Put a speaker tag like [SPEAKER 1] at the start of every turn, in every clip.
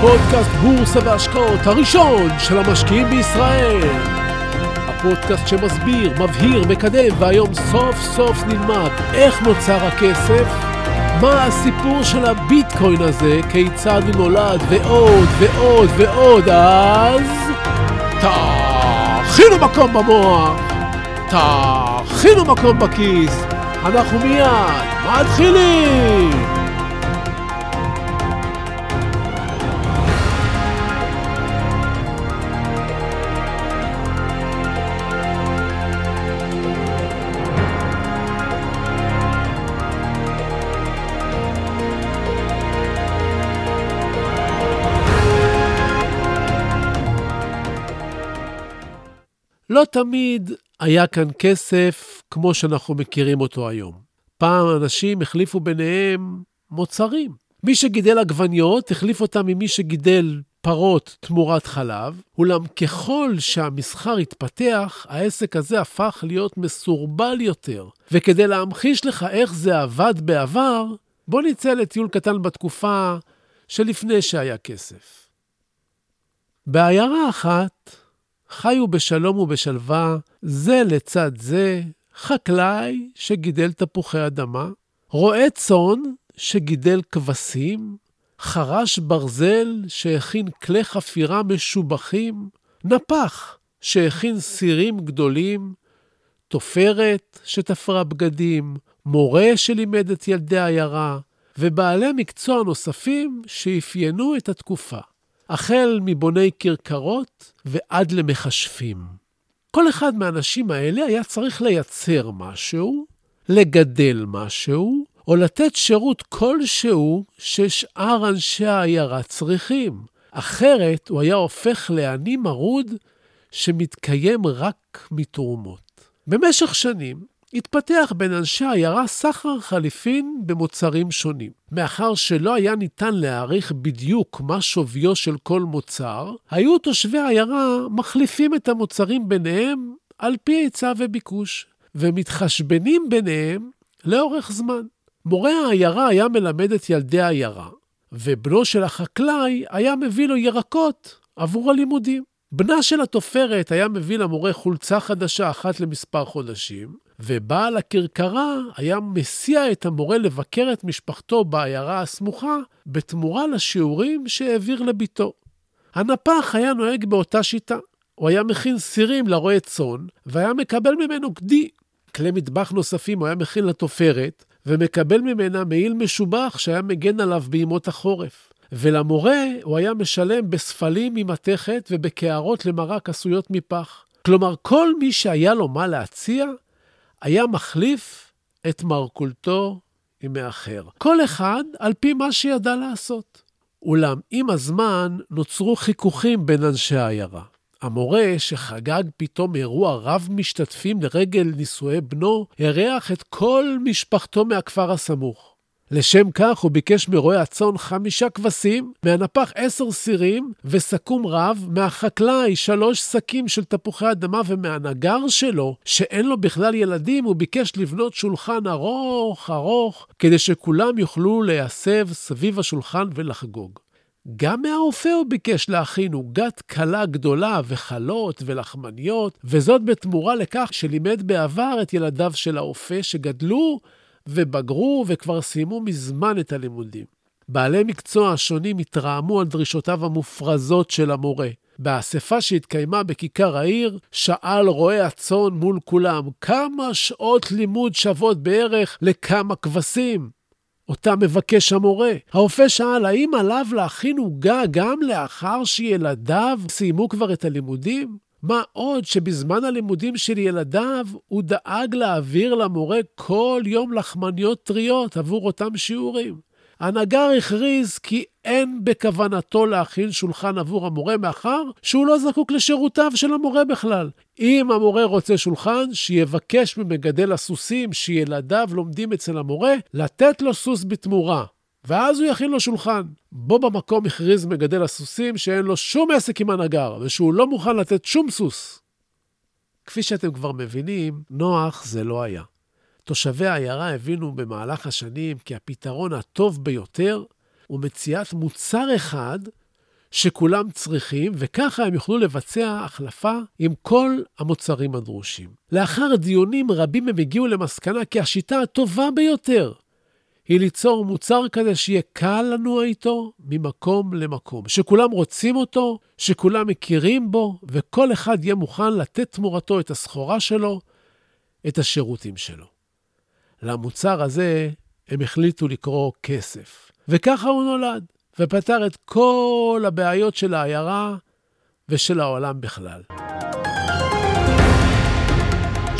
[SPEAKER 1] פודקאסט בורסה והשקעות הראשון של המשקיעים בישראל. הפודקאסט שמסביר, מבהיר, מקדם, והיום סוף סוף נלמד איך נוצר הכסף, מה הסיפור של הביטקוין הזה, כיצד הוא נולד, ועוד ועוד ועוד, אז... תכינו מקום במוח, תכינו מקום בכיס, אנחנו מיד מתחילים! לא תמיד היה כאן כסף כמו שאנחנו מכירים אותו היום. פעם אנשים החליפו ביניהם מוצרים. מי שגידל עגבניות החליף אותם ממי שגידל פרות תמורת חלב, אולם ככל שהמסחר התפתח, העסק הזה הפך להיות מסורבל יותר. וכדי להמחיש לך איך זה עבד בעבר, בוא נצא לטיול קטן בתקופה שלפני שהיה כסף. בעיירה אחת חיו בשלום ובשלווה, זה לצד זה, חקלאי שגידל תפוחי אדמה, רועה צאן שגידל כבשים, חרש ברזל שהכין כלי חפירה משובחים, נפח שהכין סירים גדולים, תופרת שתפרה בגדים, מורה שלימד את ילדי העיירה, ובעלי מקצוע נוספים שאפיינו את התקופה. החל מבוני כרכרות ועד למכשפים. כל אחד מהאנשים האלה היה צריך לייצר משהו, לגדל משהו, או לתת שירות כלשהו ששאר אנשי העיירה צריכים. אחרת הוא היה הופך לעני מרוד שמתקיים רק מתרומות. במשך שנים התפתח בין אנשי העיירה סחר חליפין במוצרים שונים. מאחר שלא היה ניתן להעריך בדיוק מה שוויו של כל מוצר, היו תושבי העיירה מחליפים את המוצרים ביניהם על פי היצע וביקוש, ומתחשבנים ביניהם לאורך זמן. מורה העיירה היה מלמד את ילדי העיירה, ובנו של החקלאי היה מביא לו ירקות עבור הלימודים. בנה של התופרת היה מביא למורה חולצה חדשה אחת למספר חודשים, ובעל הכרכרה היה מסיע את המורה לבקר את משפחתו בעיירה הסמוכה, בתמורה לשיעורים שהעביר לביתו. הנפח היה נוהג באותה שיטה. הוא היה מכין סירים לרועה צאן, והיה מקבל ממנו גדי. כלי מטבח נוספים הוא היה מכין לתופרת, ומקבל ממנה מעיל משובח שהיה מגן עליו בימות החורף. ולמורה הוא היה משלם בספלים ממתכת ובקערות למרק עשויות מפח. כלומר, כל מי שהיה לו מה להציע, היה מחליף את מרכולתו עם האחר. כל אחד על פי מה שידע לעשות. אולם עם הזמן נוצרו חיכוכים בין אנשי העיירה. המורה, שחגג פתאום אירוע רב משתתפים לרגל נישואי בנו, אירח את כל משפחתו מהכפר הסמוך. לשם כך הוא ביקש מרועה הצאן חמישה כבשים, מהנפח עשר סירים וסכו"ם רב, מהחקלאי שלוש שקים של תפוחי אדמה ומהנגר שלו, שאין לו בכלל ילדים, הוא ביקש לבנות שולחן ארוך ארוך, כדי שכולם יוכלו להסב סביב השולחן ולחגוג. גם מהאופה הוא ביקש להכין עוגת כלה גדולה וחלות ולחמניות, וזאת בתמורה לכך שלימד בעבר את ילדיו של האופה שגדלו ובגרו וכבר סיימו מזמן את הלימודים. בעלי מקצוע שונים התרעמו על דרישותיו המופרזות של המורה. באספה שהתקיימה בכיכר העיר, שאל רועה הצאן מול כולם, כמה שעות לימוד שוות בערך לכמה כבשים? אותה מבקש המורה. האופה שאל, האם עליו להכין עוגה גם לאחר שילדיו סיימו כבר את הלימודים? מה עוד שבזמן הלימודים של ילדיו הוא דאג להעביר למורה כל יום לחמניות טריות עבור אותם שיעורים. הנגר הכריז כי אין בכוונתו להכין שולחן עבור המורה מאחר שהוא לא זקוק לשירותיו של המורה בכלל. אם המורה רוצה שולחן, שיבקש ממגדל הסוסים שילדיו לומדים אצל המורה, לתת לו סוס בתמורה. ואז הוא יכין לו שולחן. בו במקום הכריז מגדל הסוסים שאין לו שום עסק עם הנגר, ושהוא לא מוכן לתת שום סוס. כפי שאתם כבר מבינים, נוח זה לא היה. תושבי העיירה הבינו במהלך השנים כי הפתרון הטוב ביותר הוא מציאת מוצר אחד שכולם צריכים, וככה הם יוכלו לבצע החלפה עם כל המוצרים הדרושים. לאחר דיונים רבים הם הגיעו למסקנה כי השיטה הטובה ביותר היא ליצור מוצר כזה שיהיה קל לנוע איתו ממקום למקום, שכולם רוצים אותו, שכולם מכירים בו, וכל אחד יהיה מוכן לתת תמורתו את הסחורה שלו, את השירותים שלו. למוצר הזה הם החליטו לקרוא כסף, וככה הוא נולד, ופתר את כל הבעיות של העיירה ושל העולם בכלל.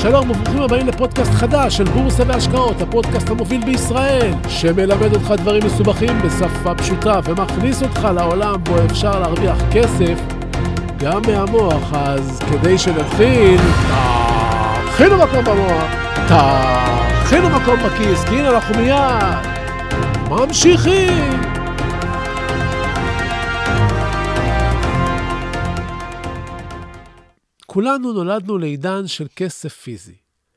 [SPEAKER 1] שלום וברוכים הבאים לפודקאסט חדש של בורסה והשקעות, הפודקאסט המוביל בישראל, שמלמד אותך דברים מסובכים בשפה פשוטה ומכניס אותך לעולם בו אפשר להרוויח כסף גם מהמוח. אז כדי שנתחיל, תכינו מקום במוח, תכינו מקום בכיס, כי הנה אנחנו מיד ממשיכים. כולנו נולדנו לעידן של כסף פיזי,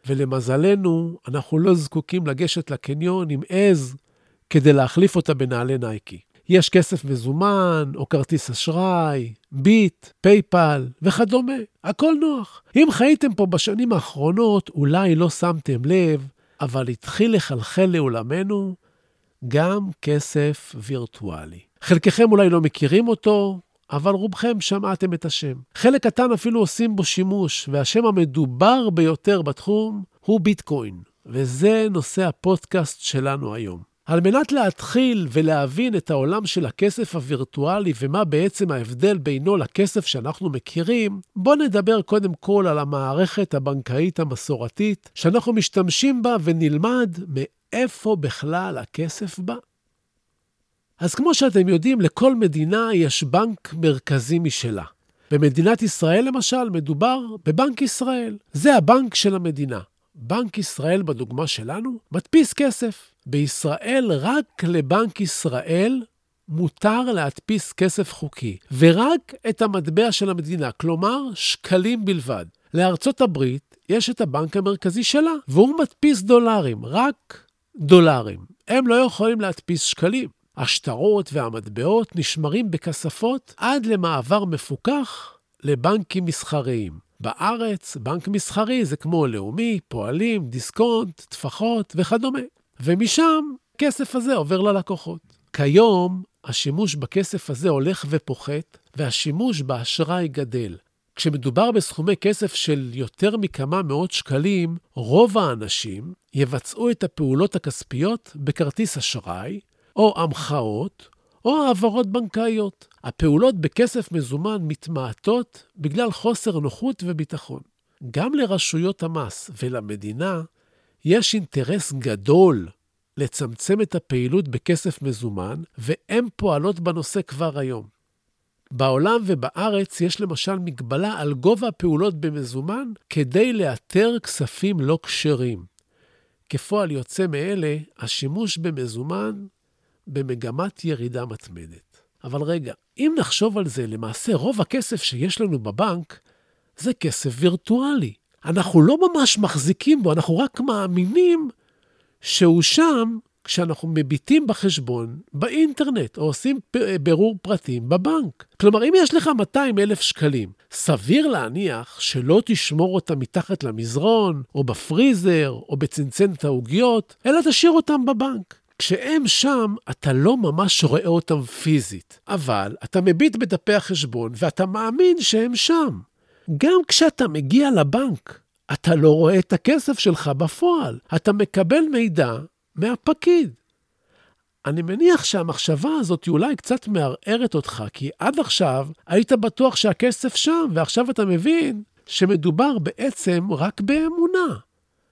[SPEAKER 1] ולמזלנו, אנחנו לא זקוקים לגשת לקניון עם עז כדי להחליף אותה בנעלי נייקי. יש כסף מזומן, או כרטיס אשראי, ביט, פייפל וכדומה, הכל נוח. אם חייתם פה בשנים האחרונות, אולי לא שמתם לב, אבל התחיל לחלחל לעולמנו גם כסף וירטואלי. חלקכם אולי לא מכירים אותו, אבל רובכם שמעתם את השם. חלק קטן אפילו עושים בו שימוש, והשם המדובר ביותר בתחום הוא ביטקוין, וזה נושא הפודקאסט שלנו היום. על מנת להתחיל ולהבין את העולם של הכסף הווירטואלי ומה בעצם ההבדל בינו לכסף שאנחנו מכירים, בואו נדבר קודם כל על המערכת הבנקאית המסורתית שאנחנו משתמשים בה ונלמד מאיפה בכלל הכסף בא. אז כמו שאתם יודעים, לכל מדינה יש בנק מרכזי משלה. במדינת ישראל, למשל, מדובר בבנק ישראל. זה הבנק של המדינה. בנק ישראל, בדוגמה שלנו, מדפיס כסף. בישראל, רק לבנק ישראל מותר להדפיס כסף חוקי, ורק את המטבע של המדינה, כלומר, שקלים בלבד. לארצות הברית יש את הבנק המרכזי שלה, והוא מדפיס דולרים, רק דולרים. הם לא יכולים להדפיס שקלים. השטרות והמטבעות נשמרים בכספות עד למעבר מפוקח לבנקים מסחריים. בארץ, בנק מסחרי זה כמו לאומי, פועלים, דיסקונט, טפחות וכדומה. ומשם, הכסף הזה עובר ללקוחות. כיום, השימוש בכסף הזה הולך ופוחת, והשימוש באשראי גדל. כשמדובר בסכומי כסף של יותר מכמה מאות שקלים, רוב האנשים יבצעו את הפעולות הכספיות בכרטיס אשראי, או המחאות, או העברות בנקאיות. הפעולות בכסף מזומן מתמעטות בגלל חוסר נוחות וביטחון. גם לרשויות המס ולמדינה יש אינטרס גדול לצמצם את הפעילות בכסף מזומן, והן פועלות בנושא כבר היום. בעולם ובארץ יש למשל מגבלה על גובה הפעולות במזומן כדי לאתר כספים לא כשרים. כפועל יוצא מאלה, השימוש במזומן במגמת ירידה מתמדת. אבל רגע, אם נחשוב על זה, למעשה רוב הכסף שיש לנו בבנק זה כסף וירטואלי. אנחנו לא ממש מחזיקים בו, אנחנו רק מאמינים שהוא שם כשאנחנו מביטים בחשבון באינטרנט, או עושים בירור פרטים בבנק. כלומר, אם יש לך 200 אלף שקלים, סביר להניח שלא תשמור אותם מתחת למזרון, או בפריזר, או בצנצנת העוגיות, אלא תשאיר אותם בבנק. כשהם שם, אתה לא ממש רואה אותם פיזית, אבל אתה מביט בדפי החשבון ואתה מאמין שהם שם. גם כשאתה מגיע לבנק, אתה לא רואה את הכסף שלך בפועל, אתה מקבל מידע מהפקיד. אני מניח שהמחשבה הזאת אולי קצת מערערת אותך, כי עד עכשיו היית בטוח שהכסף שם, ועכשיו אתה מבין שמדובר בעצם רק באמונה.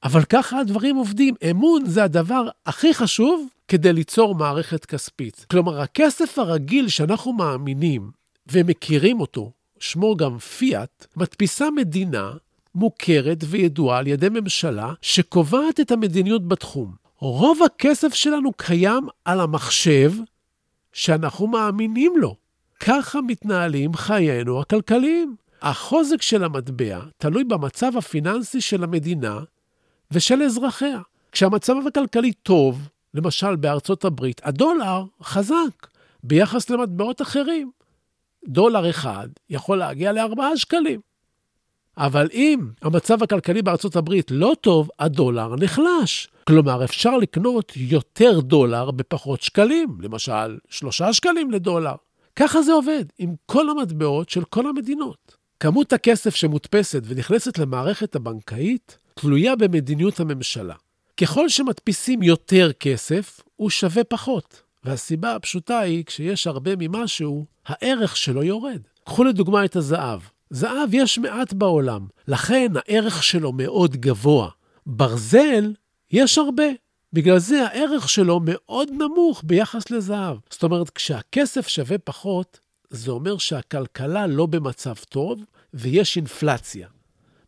[SPEAKER 1] אבל ככה הדברים עובדים. אמון זה הדבר הכי חשוב כדי ליצור מערכת כספית. כלומר, הכסף הרגיל שאנחנו מאמינים ומכירים אותו, שמו גם פיאט, מדפיסה מדינה מוכרת וידועה על ידי ממשלה שקובעת את המדיניות בתחום. רוב הכסף שלנו קיים על המחשב שאנחנו מאמינים לו. ככה מתנהלים חיינו הכלכליים. החוזק של המטבע תלוי במצב הפיננסי של המדינה ושל אזרחיה. כשהמצב הכלכלי טוב, למשל בארצות הברית, הדולר חזק ביחס למטבעות אחרים. דולר אחד יכול להגיע לארבעה שקלים. אבל אם המצב הכלכלי בארצות הברית לא טוב, הדולר נחלש. כלומר, אפשר לקנות יותר דולר בפחות שקלים, למשל, שלושה שקלים לדולר. ככה זה עובד עם כל המטבעות של כל המדינות. כמות הכסף שמודפסת ונכנסת למערכת הבנקאית תלויה במדיניות הממשלה. ככל שמדפיסים יותר כסף, הוא שווה פחות. והסיבה הפשוטה היא, כשיש הרבה ממשהו, הערך שלו יורד. קחו לדוגמה את הזהב. זהב יש מעט בעולם, לכן הערך שלו מאוד גבוה. ברזל, יש הרבה. בגלל זה הערך שלו מאוד נמוך ביחס לזהב. זאת אומרת, כשהכסף שווה פחות, זה אומר שהכלכלה לא במצב טוב ויש אינפלציה.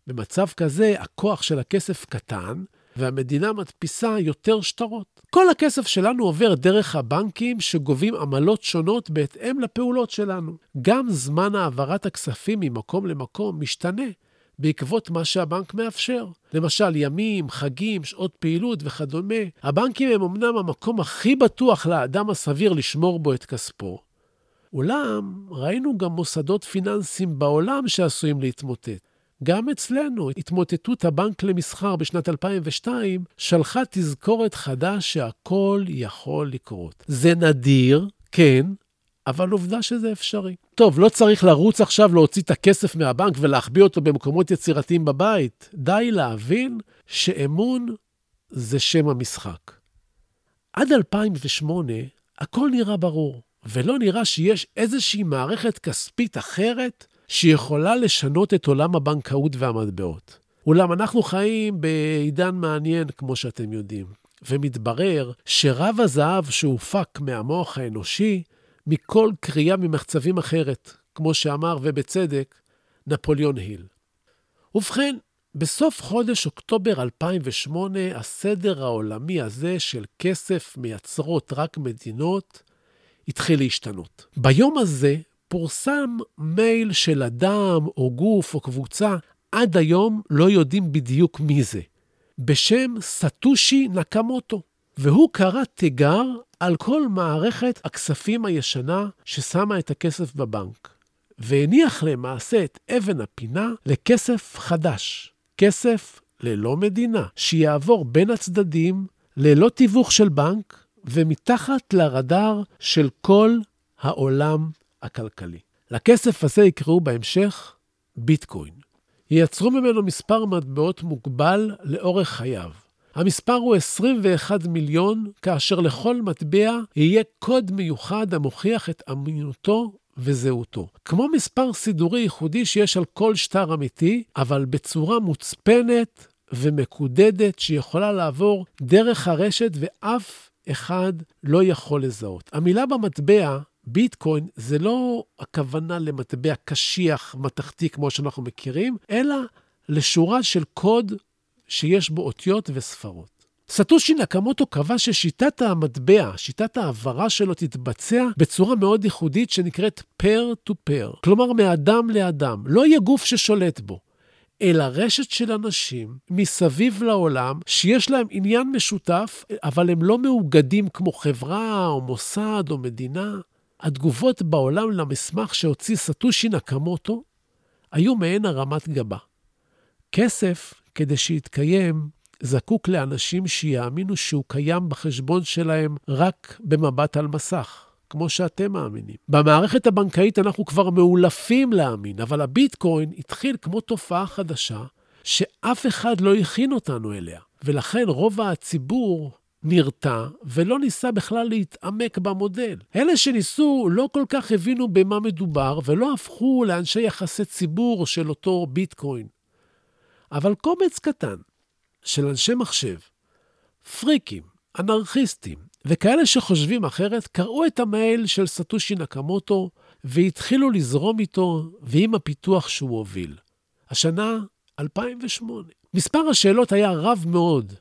[SPEAKER 1] במצב כזה, הכוח של הכסף קטן, והמדינה מדפיסה יותר שטרות. כל הכסף שלנו עובר דרך הבנקים שגובים עמלות שונות בהתאם לפעולות שלנו. גם זמן העברת הכספים ממקום למקום משתנה בעקבות מה שהבנק מאפשר. למשל, ימים, חגים, שעות פעילות וכדומה. הבנקים הם אמנם המקום הכי בטוח לאדם הסביר לשמור בו את כספו. אולם, ראינו גם מוסדות פיננסיים בעולם שעשויים להתמוטט. גם אצלנו, התמוטטות הבנק למסחר בשנת 2002 שלחה תזכורת חדש שהכל יכול לקרות. זה נדיר, כן, אבל עובדה שזה אפשרי. טוב, לא צריך לרוץ עכשיו להוציא את הכסף מהבנק ולהחביא אותו במקומות יצירתיים בבית. די להבין שאמון זה שם המשחק. עד 2008 הכל נראה ברור, ולא נראה שיש איזושהי מערכת כספית אחרת שיכולה לשנות את עולם הבנקאות והמטבעות. אולם אנחנו חיים בעידן מעניין, כמו שאתם יודעים, ומתברר שרב הזהב שהופק מהמוח האנושי, מכל קריאה ממחצבים אחרת, כמו שאמר, ובצדק, נפוליאון היל. ובכן, בסוף חודש אוקטובר 2008, הסדר העולמי הזה של כסף מייצרות רק מדינות התחיל להשתנות. ביום הזה פורסם מייל של אדם או גוף או קבוצה, עד היום לא יודעים בדיוק מי זה, בשם סטושי נקמוטו, והוא קרא תיגר על כל מערכת הכספים הישנה ששמה את הכסף בבנק, והניח למעשה את אבן הפינה לכסף חדש, כסף ללא מדינה, שיעבור בין הצדדים, ללא תיווך של בנק, ומתחת לרדאר של כל העולם הכלכלי. לכסף הזה יקראו בהמשך ביטקוין. ייצרו ממנו מספר מטבעות מוגבל לאורך חייו. המספר הוא 21 מיליון, כאשר לכל מטבע יהיה קוד מיוחד המוכיח את אמינותו וזהותו. כמו מספר סידורי ייחודי שיש על כל שטר אמיתי, אבל בצורה מוצפנת ומקודדת שיכולה לעבור דרך הרשת ואף אחד לא יכול לזהות. המילה במטבע ביטקוין זה לא הכוונה למטבע קשיח, מתכתי, כמו שאנחנו מכירים, אלא לשורה של קוד שיש בו אותיות וספרות. סטושי נקמוטו קבע ששיטת המטבע, שיטת ההעברה שלו, תתבצע בצורה מאוד ייחודית שנקראת pair to pair, כלומר מאדם לאדם. לא יהיה גוף ששולט בו, אלא רשת של אנשים מסביב לעולם שיש להם עניין משותף, אבל הם לא מאוגדים כמו חברה או מוסד או מדינה. התגובות בעולם למסמך שהוציא סטושי נקמוטו היו מעין הרמת גבה. כסף, כדי שיתקיים, זקוק לאנשים שיאמינו שהוא קיים בחשבון שלהם רק במבט על מסך, כמו שאתם מאמינים. במערכת הבנקאית אנחנו כבר מאולפים להאמין, אבל הביטקוין התחיל כמו תופעה חדשה שאף אחד לא הכין אותנו אליה, ולכן רוב הציבור נרתע ולא ניסה בכלל להתעמק במודל. אלה שניסו לא כל כך הבינו במה מדובר ולא הפכו לאנשי יחסי ציבור של אותו ביטקוין. אבל קומץ קטן של אנשי מחשב, פריקים, אנרכיסטים וכאלה שחושבים אחרת, קראו את המייל של סטושי נקמוטו והתחילו לזרום איתו ועם הפיתוח שהוא הוביל. השנה 2008. מספר השאלות היה רב מאוד,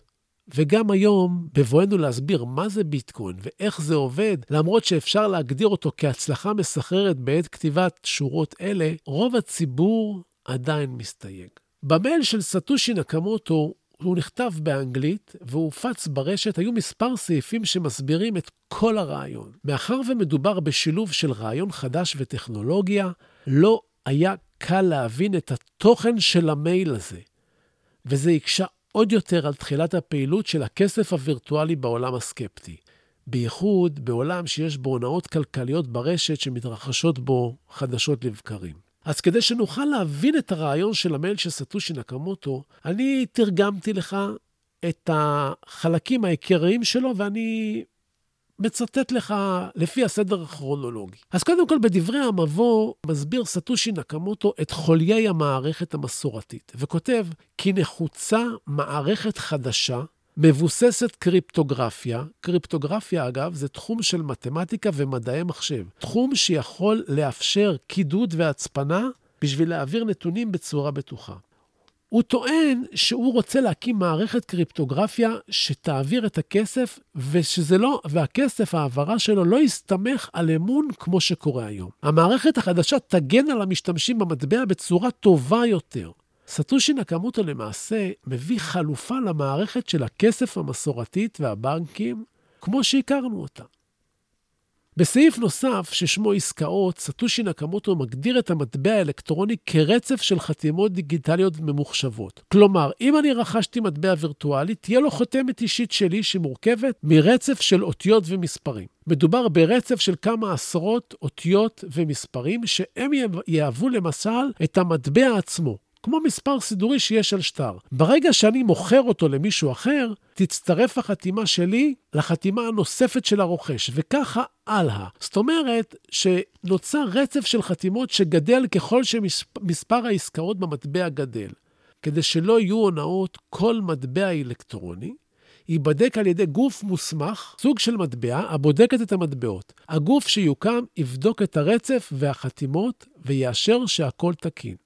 [SPEAKER 1] וגם היום, בבואנו להסביר מה זה ביטקוין ואיך זה עובד, למרות שאפשר להגדיר אותו כהצלחה מסחררת בעת כתיבת שורות אלה, רוב הציבור עדיין מסתייג. במייל של סטושי נקמוטו הוא נכתב באנגלית והוא הופץ ברשת, היו מספר סעיפים שמסבירים את כל הרעיון. מאחר ומדובר בשילוב של רעיון חדש וטכנולוגיה, לא היה קל להבין את התוכן של המייל הזה, וזה הקשה עוד יותר על תחילת הפעילות של הכסף הווירטואלי בעולם הסקפטי. בייחוד בעולם שיש בו הונאות כלכליות ברשת שמתרחשות בו חדשות לבקרים. אז כדי שנוכל להבין את הרעיון של המייל של סטושי נקמוטו, אני תרגמתי לך את החלקים העיקריים שלו, ואני מצטט לך לפי הסדר הכרונולוגי. אז קודם כל, בדברי המבוא מסביר סטושי נקמוטו את חוליי המערכת המסורתית, וכותב כי נחוצה מערכת חדשה מבוססת קריפטוגרפיה. קריפטוגרפיה, אגב, זה תחום של מתמטיקה ומדעי מחשב. תחום שיכול לאפשר קידוד והצפנה בשביל להעביר נתונים בצורה בטוחה. הוא טוען שהוא רוצה להקים מערכת קריפטוגרפיה שתעביר את הכסף, ושזה לא, והכסף, ההעברה שלו, לא יסתמך על אמון כמו שקורה היום. המערכת החדשה תגן על המשתמשים במטבע בצורה טובה יותר. סטושי נקמוטו למעשה מביא חלופה למערכת של הכסף המסורתית והבנקים, כמו שהכרנו אותה. בסעיף נוסף, ששמו עסקאות, סטושי נקמוטו מגדיר את המטבע האלקטרוני כרצף של חתימות דיגיטליות ממוחשבות. כלומר, אם אני רכשתי מטבע וירטואלי, תהיה לו חותמת אישית שלי שמורכבת מרצף של אותיות ומספרים. מדובר ברצף של כמה עשרות אותיות ומספרים, שהם יהוו למשל את המטבע עצמו. כמו מספר סידורי שיש על שטר. ברגע שאני מוכר אותו למישהו אחר, תצטרף החתימה שלי לחתימה הנוספת של הרוכש, וככה הלאה. זאת אומרת שנוצר רצף של חתימות שגדל ככל שמספר העסקאות במטבע גדל. כדי שלא יהיו הונאות, כל מטבע אלקטרוני ייבדק על ידי גוף מוסמך, סוג של מטבע, הבודקת את המטבעות. הגוף שיוקם יבדוק את הרצף והחתימות ויאשר שהכל תקין.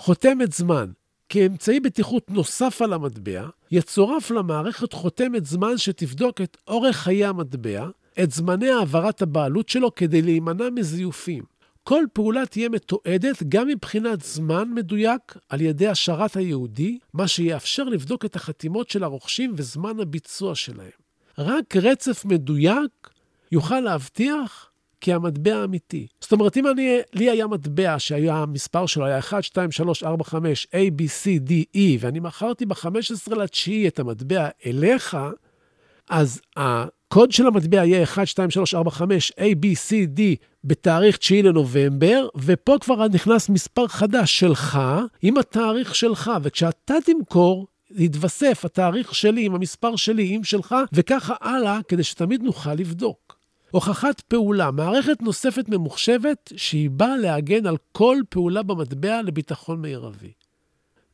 [SPEAKER 1] חותמת זמן. כאמצעי בטיחות נוסף על המטבע, יצורף למערכת חותמת זמן שתבדוק את אורך חיי המטבע, את זמני העברת הבעלות שלו כדי להימנע מזיופים. כל פעולה תהיה מתועדת גם מבחינת זמן מדויק על ידי השרת היהודי, מה שיאפשר לבדוק את החתימות של הרוכשים וזמן הביצוע שלהם. רק רצף מדויק יוכל להבטיח כי המטבע אמיתי. זאת אומרת, אם אני, לי היה מטבע שהיה, המספר שלו היה 1, 2, 3, 4, 5, A, B, C, D, E, ואני מכרתי ב-15 לתשיעי את המטבע אליך, אז הקוד של המטבע יהיה 1, 2, 3, 4, 5, A, B, C, D, בתאריך 9 לנובמבר, ופה כבר נכנס מספר חדש שלך, עם התאריך שלך, וכשאתה תמכור, יתווסף התאריך שלי עם המספר שלי עם שלך, וככה הלאה, כדי שתמיד נוכל לבדוק. הוכחת פעולה, מערכת נוספת ממוחשבת שהיא באה להגן על כל פעולה במטבע לביטחון מרבי.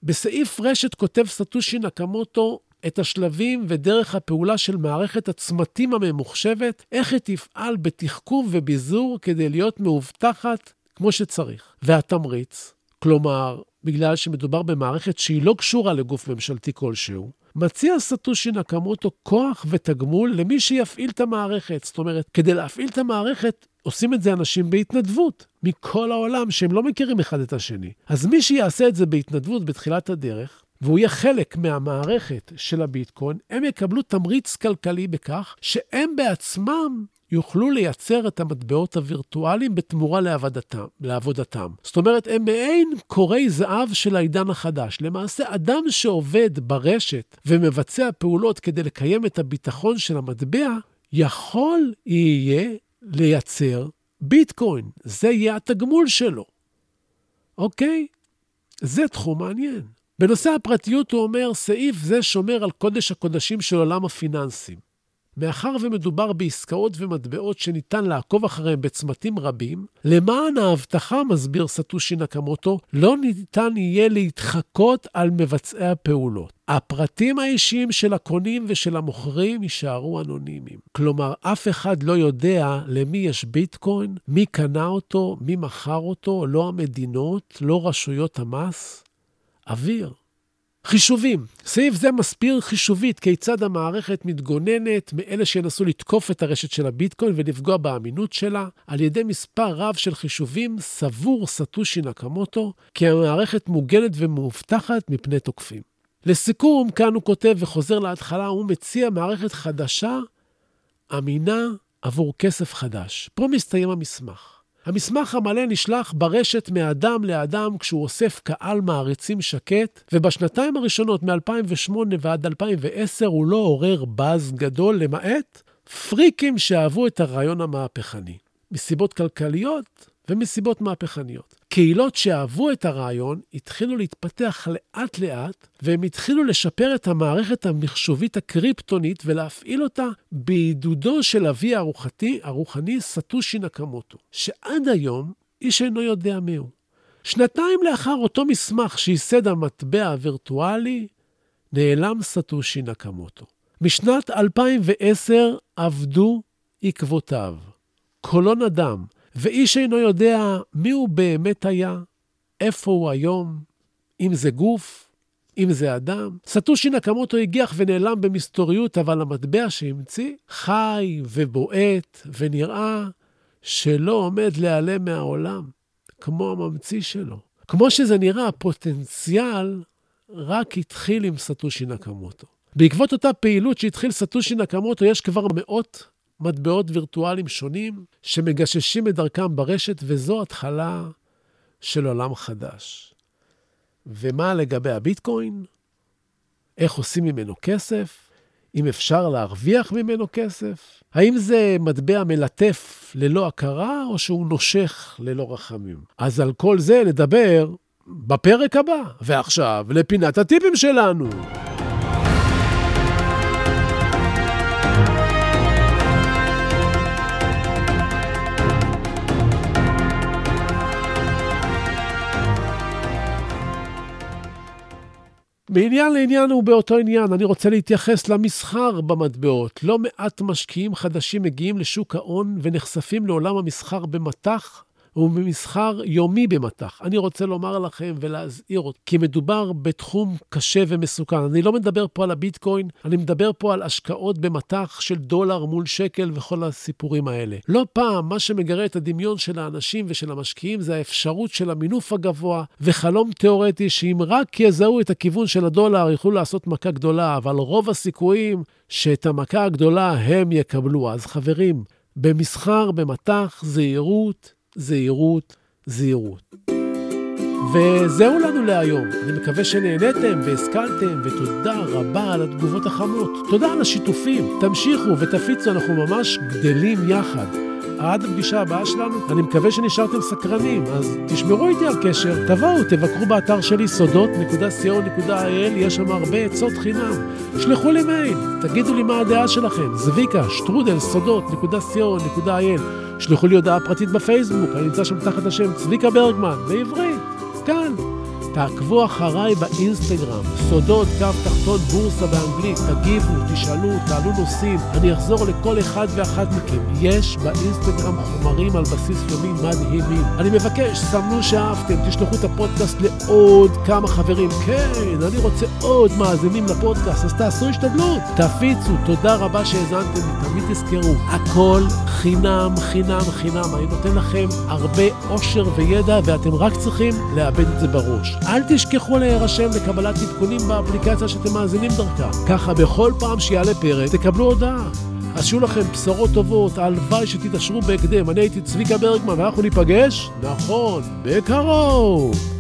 [SPEAKER 1] בסעיף רשת כותב סטושי נקמוטו את השלבים ודרך הפעולה של מערכת הצמתים הממוחשבת, איך היא תפעל בתחכום וביזור כדי להיות מאובטחת כמו שצריך. והתמריץ, כלומר, בגלל שמדובר במערכת שהיא לא קשורה לגוף ממשלתי כלשהו, מציע סטושי נקמוטו כוח ותגמול למי שיפעיל את המערכת. זאת אומרת, כדי להפעיל את המערכת, עושים את זה אנשים בהתנדבות, מכל העולם, שהם לא מכירים אחד את השני. אז מי שיעשה את זה בהתנדבות בתחילת הדרך, והוא יהיה חלק מהמערכת של הביטקוין, הם יקבלו תמריץ כלכלי בכך שהם בעצמם יוכלו לייצר את המטבעות הווירטואליים בתמורה לעבודתם. לעבודתם. זאת אומרת, הם מעין קורי זהב של העידן החדש. למעשה, אדם שעובד ברשת ומבצע פעולות כדי לקיים את הביטחון של המטבע, יכול יהיה לייצר ביטקוין. זה יהיה התגמול שלו. אוקיי? זה תחום מעניין. בנושא הפרטיות הוא אומר, סעיף זה שומר על קודש הקודשים של עולם הפיננסים. מאחר ומדובר בעסקאות ומטבעות שניתן לעקוב אחריהם בצמתים רבים, למען ההבטחה, מסביר סטושי נקמוטו, לא ניתן יהיה להתחקות על מבצעי הפעולות. הפרטים האישיים של הקונים ושל המוכרים יישארו אנונימיים. כלומר, אף אחד לא יודע למי יש ביטקוין, מי קנה אותו, מי מכר אותו, לא המדינות, לא רשויות המס. אוויר. חישובים. סעיף זה מסביר חישובית כיצד המערכת מתגוננת מאלה שינסו לתקוף את הרשת של הביטקוין ולפגוע באמינות שלה. על ידי מספר רב של חישובים סבור סטושי נקמוטו כי המערכת מוגנת ומאובטחת מפני תוקפים. לסיכום, כאן הוא כותב וחוזר להתחלה, הוא מציע מערכת חדשה, אמינה, עבור כסף חדש. פה מסתיים המסמך. המסמך המלא נשלח ברשת מאדם לאדם כשהוא אוסף קהל מעריצים שקט, ובשנתיים הראשונות מ-2008 ועד 2010 הוא לא עורר באז גדול, למעט פריקים שאהבו את הרעיון המהפכני. מסיבות כלכליות ומסיבות מהפכניות. קהילות שאהבו את הרעיון התחילו להתפתח לאט-לאט, והם התחילו לשפר את המערכת המחשובית הקריפטונית ולהפעיל אותה בעידודו של אבי הרוחתי, הרוחני סטושי נקמוטו, שעד היום איש אינו יודע מיהו. שנתיים לאחר אותו מסמך שייסד המטבע הווירטואלי, נעלם סטושי נקמוטו. משנת 2010 עבדו עקבותיו. קולו נדם, ואיש אינו יודע מי הוא באמת היה, איפה הוא היום, אם זה גוף, אם זה אדם. סטושי נקמוטו הגיח ונעלם במסתוריות, אבל המטבע שהמציא חי ובועט, ונראה שלא עומד להיעלם מהעולם, כמו הממציא שלו. כמו שזה נראה, הפוטנציאל רק התחיל עם סטושי נקמוטו. בעקבות אותה פעילות שהתחיל סטושי נקמוטו, יש כבר מאות מטבעות וירטואליים שונים שמגששים את דרכם ברשת, וזו התחלה של עולם חדש. ומה לגבי הביטקוין? איך עושים ממנו כסף? אם אפשר להרוויח ממנו כסף? האם זה מטבע מלטף ללא הכרה, או שהוא נושך ללא רחמים? אז על כל זה נדבר בפרק הבא. ועכשיו, לפינת הטיפים שלנו. מעניין לעניין הוא באותו עניין, אני רוצה להתייחס למסחר במטבעות. לא מעט משקיעים חדשים מגיעים לשוק ההון ונחשפים לעולם המסחר במטח וממסחר יומי במטח. אני רוצה לומר לכם ולהזהיר אותי, כי מדובר בתחום קשה ומסוכן. אני לא מדבר פה על הביטקוין, אני מדבר פה על השקעות במטח של דולר מול שקל וכל הסיפורים האלה. לא פעם, מה שמגרה את הדמיון של האנשים ושל המשקיעים זה האפשרות של המינוף הגבוה וחלום תיאורטי שאם רק יזהו את הכיוון של הדולר, יוכלו לעשות מכה גדולה, אבל רוב הסיכויים שאת המכה הגדולה הם יקבלו. אז חברים, במסחר, במטח, זהירות, זהירות, זהירות. וזהו לנו להיום. אני מקווה שנהניתם והשכלתם, ותודה רבה על התגובות החמות. תודה על השיתופים. תמשיכו ותפיצו, אנחנו ממש גדלים יחד. עד הפגישה הבאה שלנו, אני מקווה שנשארתם סקרנים, אז תשמרו איתי על קשר, תבואו, תבקרו באתר שלי סודות.co.il, יש שם הרבה עצות חינם. שלחו לי מייל, תגידו לי מה הדעה שלכם, זביקה, שטרודל, סודות.co.il. שלחו לי הודעה פרטית בפייסבוק, אני נמצא שם תחת השם צביקה ברגמן, בעברית, כאן. תעקבו אחריי באינסטגרם, סודות, קו תחתון, בורסה באנגלית, תגיבו, תשאלו, תעלו נושאים, אני אחזור לכל אחד ואחת מכם. יש באינסטגרם חומרים על בסיס יומי מדהימים. אני מבקש, סמנו שאהבתם, תשלחו את הפודקאסט לעוד כמה חברים. כן, אני רוצה עוד מאזינים לפודקאסט, אז תעשו השתדלות, תפיצו, תודה רבה שהאזנתם, תמיד תזכרו, הכל חינם, חינם, חינם. אני נותן לכם הרבה אושר וידע, ואתם רק צריכים לאבד את זה בראש. אל תשכחו להירשם לקבלת עדכונים באפליקציה שאתם מאזינים דרכה. ככה בכל פעם שיעלה פרק תקבלו הודעה. אז שיהיו לכם בשורות טובות, הלוואי שתתעשרו בהקדם. אני הייתי צביקה ברגמן ואנחנו ניפגש, נכון, בקרוב.